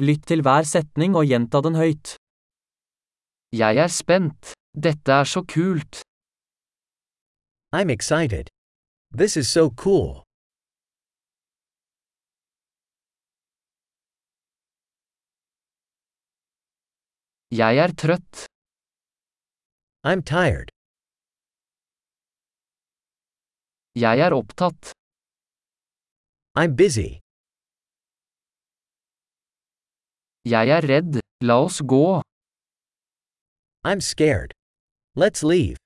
Lytt til hver setning og gjenta den høyt. Jeg er spent. Dette er så kult. I'm excited. This is so cool. Jeg er trøtt. I'm tired. Jeg er opptatt. I'm busy. Jeg er redd. La oss gå. I'm scared. Let's leave.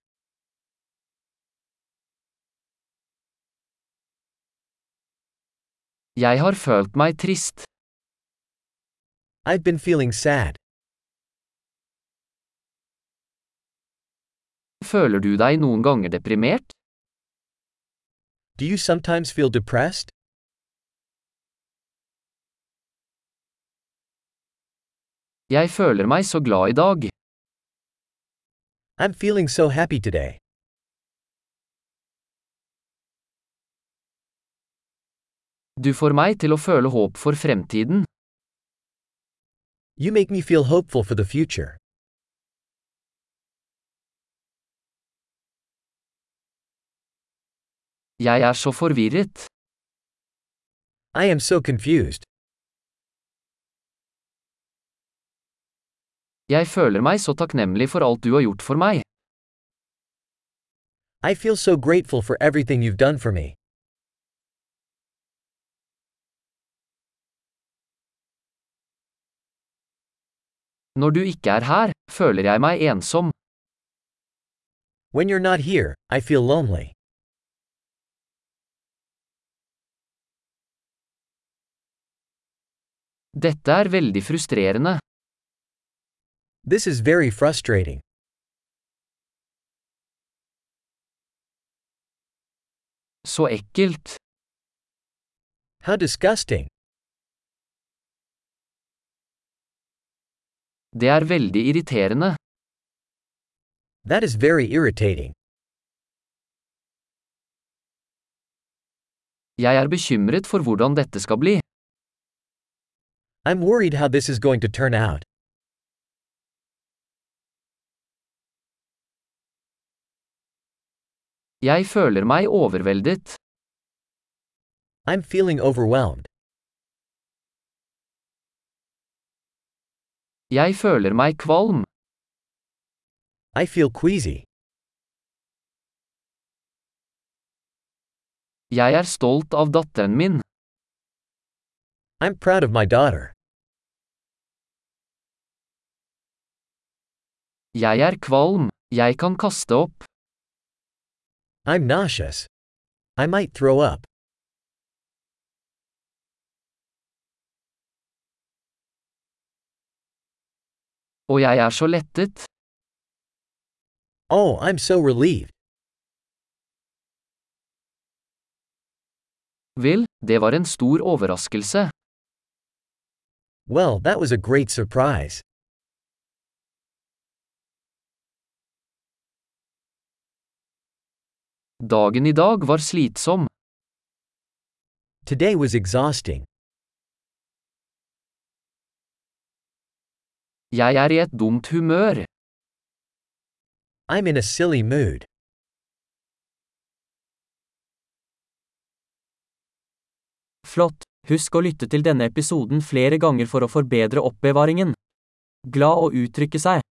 Jeg har følt meg trist. I've been feeling sad. Føler du deg noen ganger deprimert? Do you sometimes feel depressed? Jeg føler meg så glad i dag. I'm feeling so happy today. Du får meg til å føle håp for fremtiden. You make me feel hopeful for the future. Jeg er så forvirret. I am so confused. Jeg føler meg så takknemlig for alt du har gjort for meg. I feel so grateful for everything you've done for me. Når du ikke er her, føler jeg meg ensom. When you're not here, I feel lonely. Dette er veldig frustrerende. This is very frustrating. Så ekkelt. How disgusting. Det er veldig irriterende. That is very irritating. Jeg er bekymret for hvordan dette skal bli. I'm worried how this is going to turn out. Jeg føler meg overveldet. I'm feeling overwhelmed. Jeg føler meg kvalm. I feel queasy. Jeg er stolt av datteren min. I'm proud of my daughter. Jeg er kvalm. Jeg kan kaste opp. I'm nauseous. I might throw up. Og jeg er så lettet. Oh, I'm so relieved. Vel, det var en stor overraskelse. Well, that was a great surprise. Dagen i dag var slitsom. Today was exhausting. Jeg er i et dumt humør. I'm in a silly mood. Flott! Husk å lytte til denne episoden flere ganger for å forbedre oppbevaringen. Glad å uttrykke seg!